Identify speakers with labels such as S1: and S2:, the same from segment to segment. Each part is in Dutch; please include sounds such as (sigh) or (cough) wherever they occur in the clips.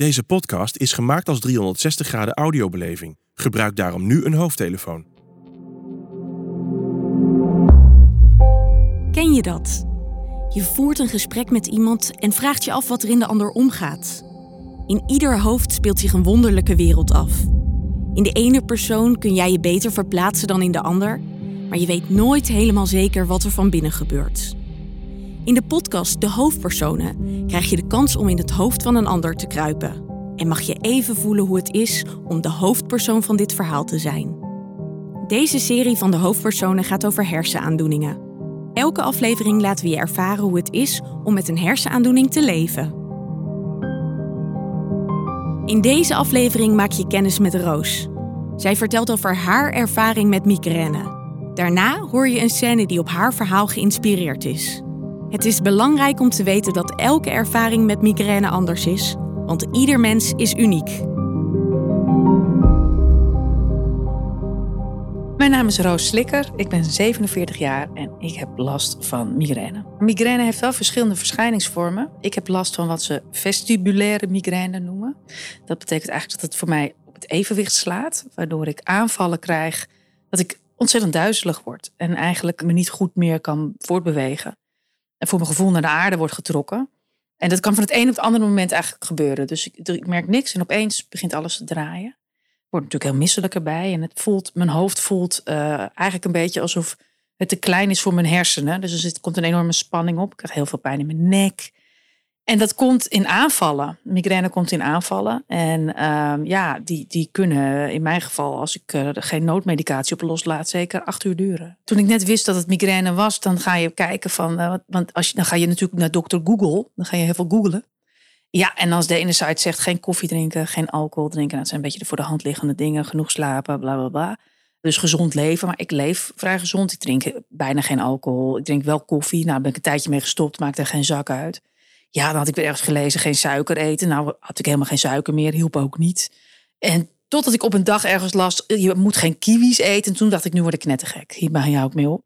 S1: Deze podcast is gemaakt als 360 graden audiobeleving. Gebruik daarom nu een hoofdtelefoon.
S2: Ken je dat? Je voert een gesprek met iemand en vraagt je af wat er in de ander omgaat. In ieder hoofd speelt zich een wonderlijke wereld af. In de ene persoon kun jij je beter verplaatsen dan in de ander, maar je weet nooit helemaal zeker wat er van binnen gebeurt. In de podcast De Hoofdpersonen krijg je de kans om in het hoofd van een ander te kruipen. En mag je even voelen hoe het is om de hoofdpersoon van dit verhaal te zijn. Deze serie van De Hoofdpersonen gaat over hersenaandoeningen. Elke aflevering laten we je ervaren hoe het is om met een hersenaandoening te leven. In deze aflevering maak je kennis met Roos. Zij vertelt over haar ervaring met migraine. Daarna hoor je een scène die op haar verhaal geïnspireerd is. Het is belangrijk om te weten dat elke ervaring met migraine anders is, want ieder mens is uniek.
S3: Mijn naam is Roos Slikker, ik ben 47 jaar en ik heb last van migraine. Migraine heeft wel verschillende verschijningsvormen. Ik heb last van wat ze vestibulaire migraine noemen. Dat betekent eigenlijk dat het voor mij op het evenwicht slaat, waardoor ik aanvallen krijg dat ik ontzettend duizelig word en eigenlijk me niet goed meer kan voortbewegen en voor mijn gevoel naar de aarde wordt getrokken. En dat kan van het een op het andere moment eigenlijk gebeuren. Dus ik, merk niks en opeens begint alles te draaien. Ik word natuurlijk heel misselijk erbij. En het voelt, mijn hoofd voelt uh, eigenlijk een beetje alsof het te klein is voor mijn hersenen. Dus er zit, komt een enorme spanning op. Ik krijg heel veel pijn in mijn nek. En dat komt in aanvallen. Migraine komt in aanvallen. En uh, ja, die, die kunnen in mijn geval, als ik uh, geen noodmedicatie op loslaat, zeker acht uur duren. Toen ik net wist dat het migraine was, dan ga je kijken van. Uh, want als je, dan ga je natuurlijk naar dokter Google. Dan ga je heel veel googlen. Ja, en als de ene site zegt geen koffie drinken, geen alcohol drinken. Dat zijn een beetje de voor de hand liggende dingen. Genoeg slapen, bla bla bla. Dus gezond leven. Maar ik leef vrij gezond. Ik drink bijna geen alcohol. Ik drink wel koffie. Nou, ben ik een tijdje mee gestopt. Maakt er geen zak uit. Ja, dan had ik weer ergens gelezen, geen suiker eten. Nou had ik helemaal geen suiker meer, hielp ook niet. En totdat ik op een dag ergens las, je moet geen kiwis eten. En toen dacht ik, nu word ik knettergek. Hier ben je ook mee op.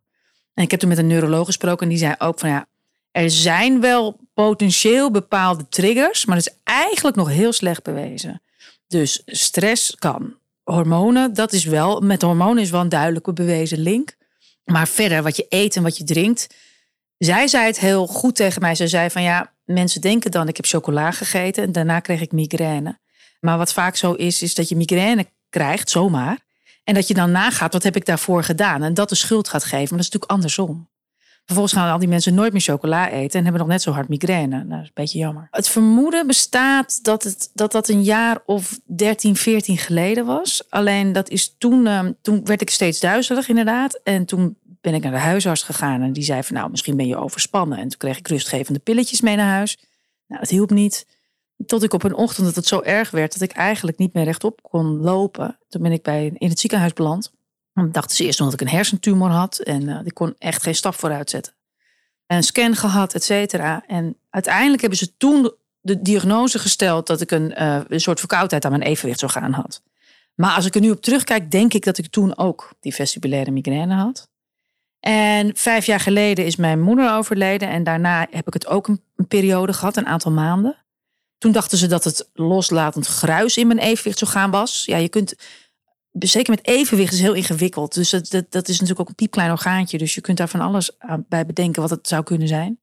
S3: En ik heb toen met een neuroloog gesproken en die zei ook van ja, er zijn wel potentieel bepaalde triggers, maar dat is eigenlijk nog heel slecht bewezen. Dus stress kan. Hormonen, dat is wel, met hormonen is wel een duidelijke bewezen link. Maar verder, wat je eet en wat je drinkt. Zij zei het heel goed tegen mij. Ze zei van ja, mensen denken dan, ik heb chocola gegeten en daarna kreeg ik migraine. Maar wat vaak zo is, is dat je migraine krijgt, zomaar. En dat je dan nagaat, wat heb ik daarvoor gedaan? En dat de schuld gaat geven. Maar dat is natuurlijk andersom. Vervolgens gaan al die mensen nooit meer chocola eten en hebben nog net zo hard migraine. Nou, dat is een beetje jammer. Het vermoeden bestaat dat het, dat, dat een jaar of 13, 14 geleden was. Alleen dat is toen, ehm, toen werd ik steeds duizelig inderdaad. En toen ben ik naar de huisarts gegaan en die zei van nou, misschien ben je overspannen. En toen kreeg ik rustgevende pilletjes mee naar huis. Nou, dat hielp niet. Tot ik op een ochtend dat het zo erg werd dat ik eigenlijk niet meer rechtop kon lopen. Toen ben ik bij, in het ziekenhuis beland. Dan dachten ze eerst nog dat ik een hersentumor had en uh, ik kon echt geen stap vooruit zetten. En een scan gehad, et cetera. En uiteindelijk hebben ze toen de diagnose gesteld dat ik een, uh, een soort verkoudheid aan mijn evenwichtsorgaan had. Maar als ik er nu op terugkijk, denk ik dat ik toen ook die vestibulaire migraine had. En vijf jaar geleden is mijn moeder overleden. En daarna heb ik het ook een, periode gehad, een aantal maanden. Toen dachten ze dat het loslatend gruis in mijn evenwichtsorgaan was. Ja, je kunt, zeker met evenwicht is heel ingewikkeld. Dus dat, dat, dat is natuurlijk ook een piepklein orgaantje. Dus je kunt daar van alles bij bedenken wat het zou kunnen zijn.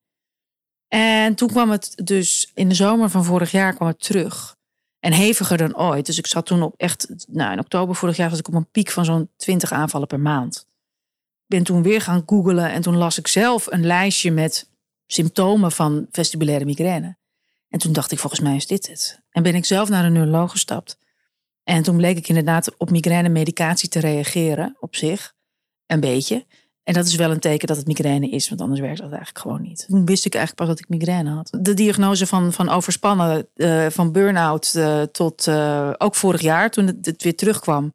S3: En toen kwam het dus in de zomer van vorig jaar kwam het terug. En heviger dan ooit. Dus ik zat toen op echt, nou in oktober vorig jaar was ik op een piek van zo'n 20 aanvallen per maand ben toen weer gaan googlen en toen las ik zelf een lijstje met symptomen van vestibulaire migraine. En toen dacht ik, volgens mij is dit het. En ben ik zelf naar een neuroloog gestapt. En toen bleek ik inderdaad op migraine medicatie te reageren op zich. Een beetje. En dat is wel een teken dat het migraine is, want anders werkt dat eigenlijk gewoon niet. Toen wist ik eigenlijk pas dat ik migraine had. De diagnose van, van overspannen, uh, van burn-out uh, tot uh, ook vorig jaar, toen het, het, weer terugkwam,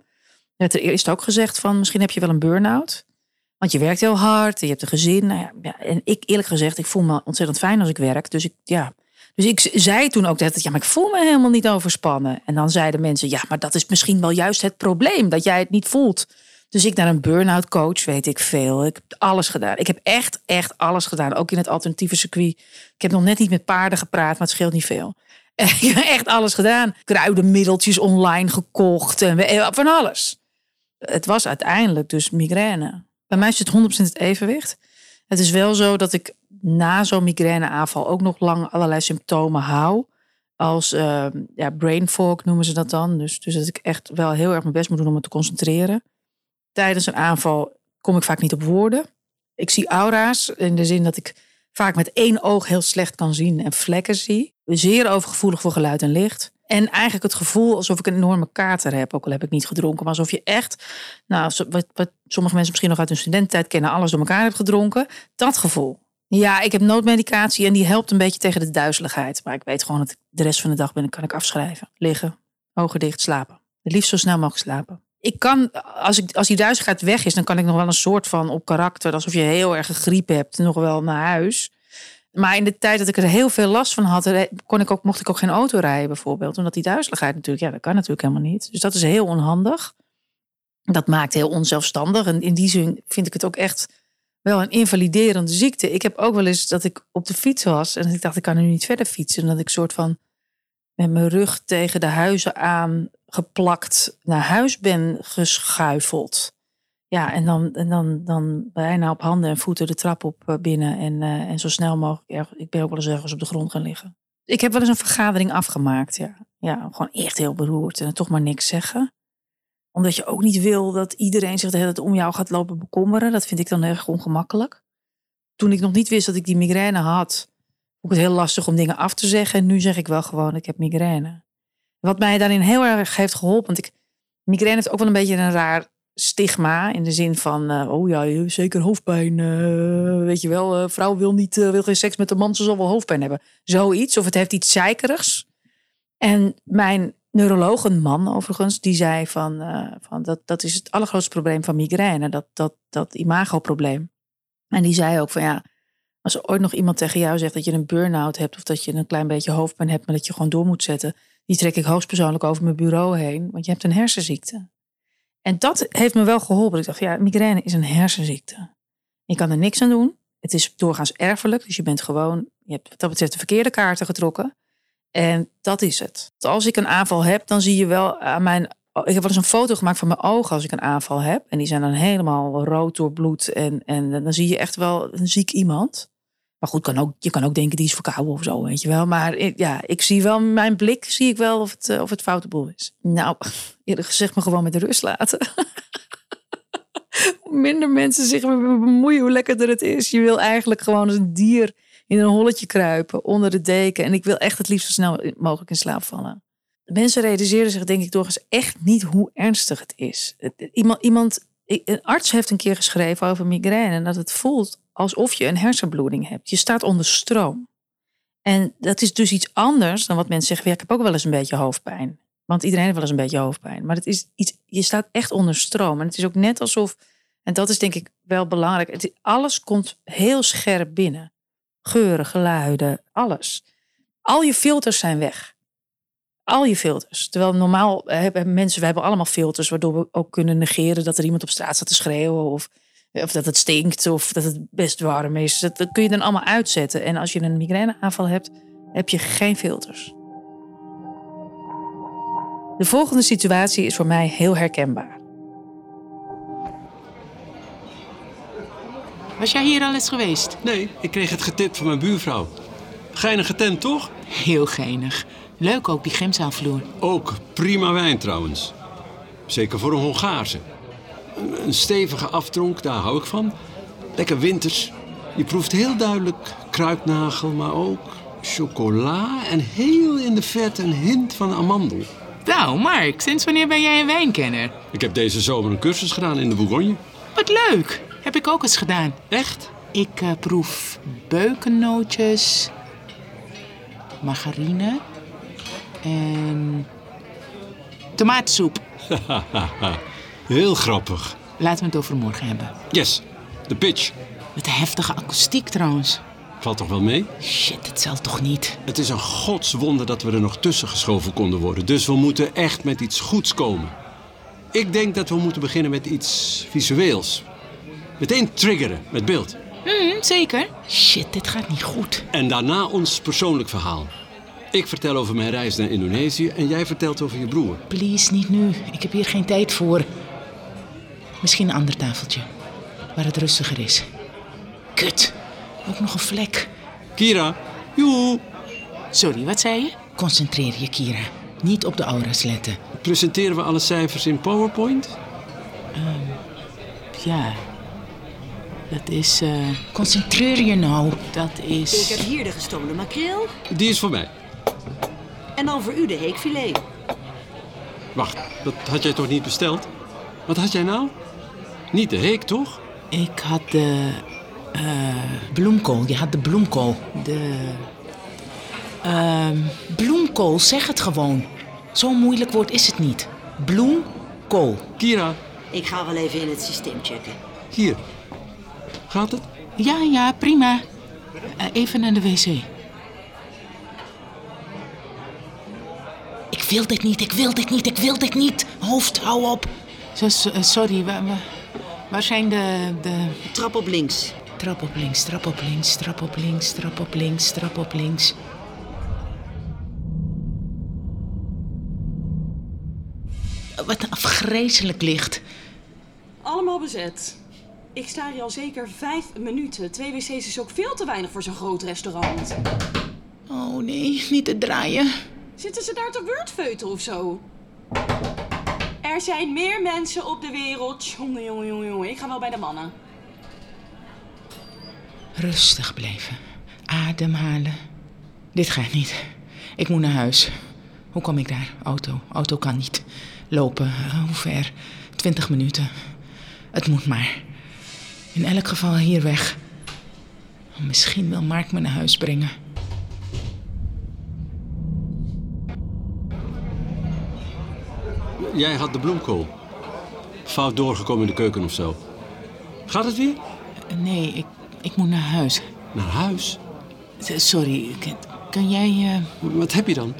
S3: werd er eerst ook gezegd van misschien heb je wel een burn-out. Want je werkt heel hard, je hebt een gezin. Nou ja, en ik eerlijk gezegd, ik voel me ontzettend fijn als ik werk. Dus ik, ja. dus ik zei toen ook dat, ja, maar ik voel me helemaal niet overspannen. En dan zeiden mensen, ja, maar dat is misschien wel juist het probleem, dat jij het niet voelt. Dus ik naar een burn-out coach, weet ik veel. Ik heb alles gedaan. Ik heb echt, echt alles gedaan. Ook in het alternatieve circuit. Ik heb nog net niet met paarden gepraat, maar het scheelt niet veel. (laughs) Echt alles gedaan. Kruidenmiddeltjes online gekocht en van alles. Het was uiteindelijk dus migraine. Bij mij is het 100% het evenwicht. Het is wel zo dat ik na zo'n migraineaanval ook nog lang allerlei symptomen hou. Als uh, ja, brain fog noemen ze dat dan. Dus, dus dat ik echt wel heel erg mijn best moet doen om me te concentreren. Tijdens een aanval kom ik vaak niet op woorden. Ik zie aura's in de zin dat ik vaak met één oog heel slecht kan zien en vlekken zie. Zeer overgevoelig voor geluid en licht. En eigenlijk het gevoel alsof ik een enorme kater heb, ook al heb ik niet gedronken. Maar alsof je echt, nou, wat, wat sommige mensen misschien nog uit hun studententijd kennen, alles door elkaar hebt gedronken. Dat gevoel. Ja, ik heb noodmedicatie en die helpt een beetje tegen de duizeligheid. Maar ik weet gewoon dat ik de rest van de dag ben, kan ik afschrijven. Liggen, ogen dicht, slapen. Het liefst zo snel mogelijk slapen. Ik kan, als, ik, als die duizeligheid weg is, dan kan ik nog wel een soort van op karakter, alsof je heel erg griep hebt, nog wel naar huis. Maar in de tijd dat ik er heel veel last van had, kon ik ook, mocht ik ook geen auto rijden bijvoorbeeld. Omdat die duizeligheid natuurlijk, ja, dat kan natuurlijk helemaal niet. Dus dat is heel onhandig. Dat maakt heel onzelfstandig. En in die zin vind ik het ook echt wel een invaliderende ziekte. Ik heb ook wel eens dat ik op de fiets was en ik dacht, ik kan nu niet verder fietsen. En dat ik soort van met mijn rug tegen de huizen aan geplakt naar huis ben geschuifeld. Ja, en dan, en dan, dan bijna op handen en voeten de trap op eh, binnen. En, uh, en zo snel mogelijk. ik ben ook wel eens ergens op de grond gaan liggen. Ik heb wel eens een vergadering afgemaakt. Ja, ja gewoon echt heel beroerd. En toch maar niks zeggen. Omdat je ook niet wil dat iedereen zich de hele tijd om jou gaat lopen bekommeren. Dat vind ik dan erg ongemakkelijk. Toen ik nog niet wist dat ik die migraine had, vond ik het heel lastig om dingen af te zeggen. En nu zeg ik wel gewoon, ik heb migraine. Wat mij daarin heel erg heeft geholpen. Want ik, migraine heeft ook wel een beetje een raar stigma in de zin van, uh, oh ja, zeker hoofdpijn. Uh, weet je wel, uh, vrouw wil, niet, wil geen seks met een man, ze zal wel hoofdpijn hebben. Zoiets, of het heeft iets zeikerigs. En mijn neuroloog, een man overigens, die zei van, van dat, dat is het allergrootste probleem van migraine, dat, dat, dat imagoprobleem. En die zei ook van ja, als er ooit nog iemand tegen jou zegt dat je een burn-out hebt of dat je een klein beetje hoofdpijn hebt, maar dat je gewoon door moet zetten, die trek ik hoogstpersoonlijk over mijn bureau heen, want je hebt een hersenziekte. En dat heeft me wel geholpen. Ik dacht, ja, migraine is een hersenziekte. Je kan er niks aan doen. Het is doorgaans erfelijk. Dus je bent gewoon, je hebt wat dat betreft de verkeerde kaarten getrokken. En dat is het. Als ik een aanval heb, dan zie je wel aan mijn. Ik heb wel eens een foto gemaakt van mijn ogen als ik een aanval heb. En die zijn dan helemaal rood door bloed. En, en dan zie je echt wel een ziek iemand. Maar goed, kan ook, je kan ook denken die is verkouden of zo, weet je wel. Maar ja, ik zie wel, mijn blik zie ik wel of het, eh, of het foute boel is. Nou, (laughs) eerlijk gezegd me gewoon met de rust laten. (laughs) hoe minder mensen zich bemoeien, hoe lekkerder het is. Je wil eigenlijk gewoon als een dier in een holletje kruipen, onder de deken. En ik wil echt het liefst zo snel mogelijk in slaap vallen. Mensen realiseren zich denk ik doorgaans echt niet hoe ernstig het is. Iemand, iemand, een arts heeft een keer geschreven over migraine en dat het voelt alsof je een hersenbloeding hebt. Je staat onder stroom. En dat is dus iets anders dan wat mensen zeggen. Ik heb ook wel eens een beetje hoofdpijn. Want iedereen heeft wel eens een beetje hoofdpijn. Maar het is iets, je staat echt onder stroom. En het is ook net alsof, en dat is denk ik wel belangrijk. Het, alles komt heel scherp binnen. Geuren, geluiden, alles. Al je filters zijn weg. Al je filters. Terwijl normaal hebben mensen, we hebben allemaal filters waardoor we ook kunnen negeren dat er iemand op straat staat te schreeuwen of of dat het stinkt of dat het best warm is. Dat, kun je dan allemaal uitzetten. En als je een migraineaanval hebt, heb je geen filters. De volgende situatie is voor mij heel herkenbaar.
S4: Was jij hier al eens geweest?
S5: Nee, ik kreeg het getipt van mijn buurvrouw. Geinig tent, toch?
S4: Heel geinig. Leuk ook, die gemzaalvloer.
S5: Ook prima wijn trouwens. Zeker voor een Hongaarse. Een stevige aftronk, daar hou ik van. Lekker winters. Je proeft heel duidelijk kruidnagel, maar ook chocola en heel in de vet een hint van amandel.
S4: Nou, Mark, sinds wanneer ben jij een wijnkenner?
S5: Ik heb deze zomer een cursus gedaan in de Bourgogne.
S4: Wat leuk. Heb ik ook eens gedaan.
S5: Echt?
S4: Ik uh, proef beukennootjes, margarine en tomatensoep. (laughs)
S5: Heel grappig.
S4: Laten we het over morgen hebben.
S5: Yes, de pitch.
S4: Met de heftige akoestiek trouwens.
S5: Valt toch wel mee?
S4: Shit, het zal toch niet?
S5: Het is een godswonder dat we er nog tussen geschoven konden worden. Dus we moeten echt met iets goeds komen. Ik denk dat we moeten beginnen met iets visueels. Meteen triggeren met beeld.
S4: Mm, zeker. Shit, dit gaat niet goed.
S5: En daarna ons persoonlijk verhaal. Ik vertel over mijn reis naar Indonesië en jij vertelt over je broer.
S4: Please, niet nu. Ik heb hier geen tijd voor. Misschien een ander tafeltje. Waar het rustiger is. Kut. Ook nog een vlek.
S5: Kira, joe.
S4: Sorry, wat zei je? Concentreer je, Kira. Niet op de aura's letten.
S5: Presenteren we alle cijfers in PowerPoint?
S4: Ja. Dat is... eh, Concentreer je nou. Dat
S6: Ik
S4: is...
S6: heb hier de gestolen makreel.
S5: Die is voor mij.
S6: En dan voor u de heekfilet.
S5: Wacht, dat had jij toch niet besteld? Wat had jij nou? Niet de heek, toch?
S4: Ik had de... eh, bloemkool. Je had de bloemkool. De... ehm, bloemkool, zeg het gewoon. Zo'n moeilijk woord is het niet. Bloemkool.
S5: Kira,
S6: Ik ga wel even in het systeem checken.
S5: hier. Gaat het?
S4: Ja, ja, prima. Eh, even naar de wc. Ik wil dit niet, ik wil dit niet, ik wil dit niet. Hoofd, hou op. Zo, eh, sorry, waar, waar, waar zijn de, de...
S6: Trap op links.
S4: Trap op links, trap op links, trap op links, trap op links, trap op links. Wat een afgrijzelijk licht.
S7: Allemaal bezet. Ik sta hier al zeker vijf minuten. Twee wc's is ook veel te weinig voor zo'n groot restaurant.
S4: Oh nee, niet te draaien.
S7: Zitten ze daar te wordfeuten of zo? Er zijn meer mensen op de wereld. Jongen, jongen, jongen, jongen. Ik ga wel bij de mannen.
S4: Rustig blijven. Ademhalen. Dit gaat niet. Ik moet naar huis. Hoe kom ik daar? Auto. Auto kan niet. Lopen. Eh, Hoe ver? Twintig minuten. Het moet maar. In elk geval hier weg. Misschien wil Mark me naar huis brengen.
S5: Jij had de bloemkool. Fout doorgekomen in de keuken of zo. Gaat het weer?
S4: Nee, ik, ik moet naar huis.
S5: Naar huis?
S4: Sorry, kan, kan jij... eh,
S5: Wat heb je dan?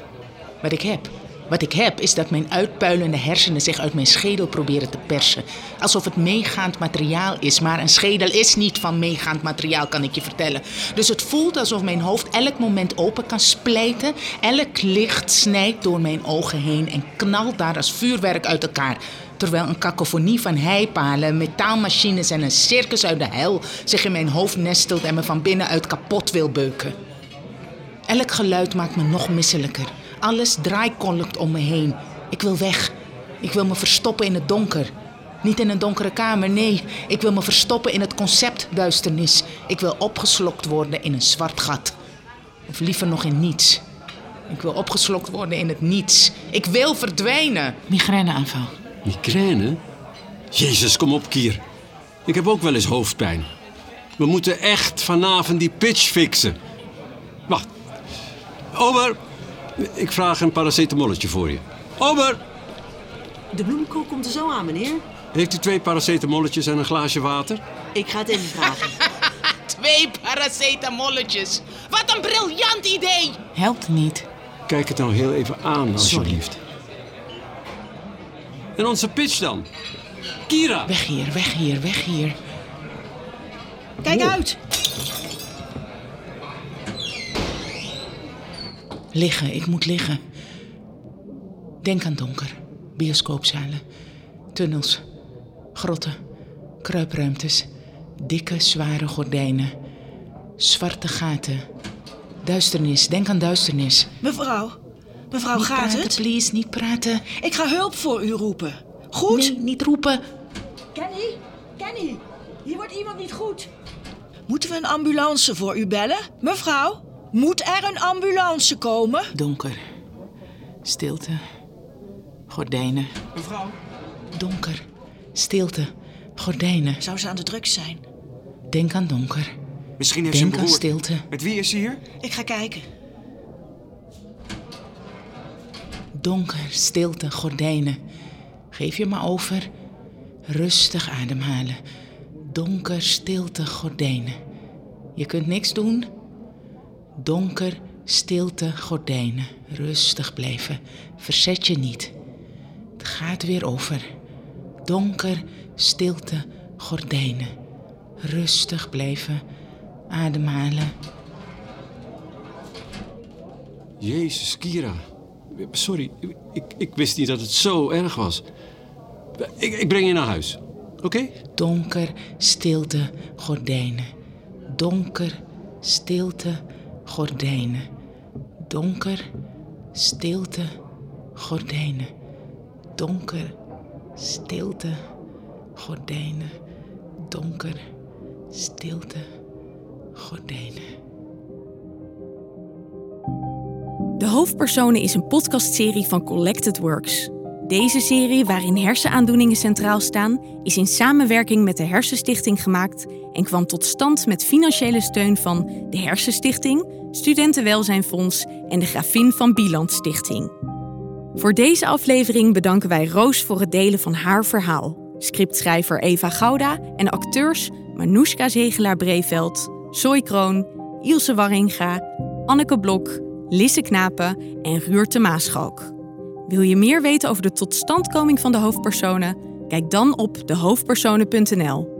S4: Wat ik heb. Wat ik heb is dat mijn uitpuilende hersenen zich uit mijn schedel proberen te persen. Alsof het meegaand materiaal is. Maar een schedel is niet van meegaand materiaal, kan ik je vertellen. Dus het voelt alsof mijn hoofd elk moment open kan splijten. Elk licht snijdt door mijn ogen heen en knalt daar als vuurwerk uit elkaar. Terwijl een kakofonie van heipalen, metaalmachines en een circus uit de hel zich in mijn hoofd nestelt en me van binnenuit kapot wil beuken. Elk geluid maakt me nog misselijker. Alles draaikolkt om me heen. Ik wil weg. Ik wil me verstoppen in het donker. Niet in een donkere kamer, nee. Ik wil me verstoppen in het concept duisternis. Ik wil opgeslokt worden in een zwart gat. Of liever nog in niets. Ik wil opgeslokt worden in het niets. Ik wil verdwijnen. Migraineaanval.
S5: Migraine? Jezus, kom op, Kier. Ik heb ook wel eens hoofdpijn. We moeten echt vanavond die pitch fixen. Wacht. Ober, ik vraag een paracetamolletje voor je. Ober,
S6: De bloemkool komt er zo aan, meneer.
S5: heeft u twee paracetamolletjes en een glaasje water?
S6: Ik ga het even vragen. (laughs)
S4: Twee paracetamolletjes. Wat een briljant idee. Helpt niet.
S5: Kijk het nou heel even aan, alsjeblieft. En onze pitch dan? Kira!
S4: Weg hier, weg hier, weg hier.
S6: Kijk uit!
S4: Liggen, ik moet liggen. Denk aan donker. Bioscoopzalen. Tunnels. Grotten. Kruipruimtes. Dikke, zware gordijnen. Zwarte gaten. Duisternis. Denk aan duisternis.
S8: Mevrouw, mevrouw,
S4: niet
S8: gaat
S4: praten,
S8: het?
S4: please. Niet praten.
S8: Ik ga hulp voor u roepen. Goed?
S4: Nee, niet roepen.
S6: Kenny? Kenny? Hier wordt iemand niet goed.
S8: Moeten we een ambulance voor u bellen? Mevrouw, moet er een ambulance komen?
S4: Donker. Stilte. Gordijnen.
S8: Mevrouw.
S4: Donker. Stilte. Gordijnen.
S8: Zou ze aan de drugs zijn?
S4: Denk aan donker.
S9: Misschien heeft ze een
S4: Denk aan
S9: broer.
S4: stilte.
S9: Met wie is ze hier?
S8: Ik ga kijken.
S4: Donker, stilte, gordijnen. Geef je maar over. Rustig ademhalen. Donker, stilte, gordijnen. Je kunt niks doen. Donker, stilte, gordijnen. Rustig blijven. Verzet je niet. Het gaat weer over. Donker, stilte, gordijnen. Rustig blijven. Ademhalen.
S5: Jezus, Kira. Sorry, ik, ik wist niet dat het zo erg was. Ik, ik breng je naar huis, oké?
S4: Donker, stilte, gordijnen. Donker, stilte, gordijnen. Donker, stilte, gordijnen. Donker, stilte, gordijnen. Donker, stilte, gordijnen.
S2: De Hoofdpersonen is een podcastserie van Collected Works. Deze serie, waarin hersenaandoeningen centraal staan, is in samenwerking met de Hersenstichting gemaakt en kwam tot stand met financiële steun van de Hersenstichting, Studentenwelzijnfonds en de Gravin van Bieland Stichting. Voor deze aflevering bedanken wij Roos voor het delen van haar verhaal. Scriptschrijver Eva Gouda en acteurs Manoushka Zegelaar-Breveld, Zoe Kroon, Ilse Warringa, Anneke Blok, Lisse Knapen en Ruurte Maaschalk. Wil je meer weten over de totstandkoming van de hoofdpersonen? Kijk dan op dehoofdpersonen.nl.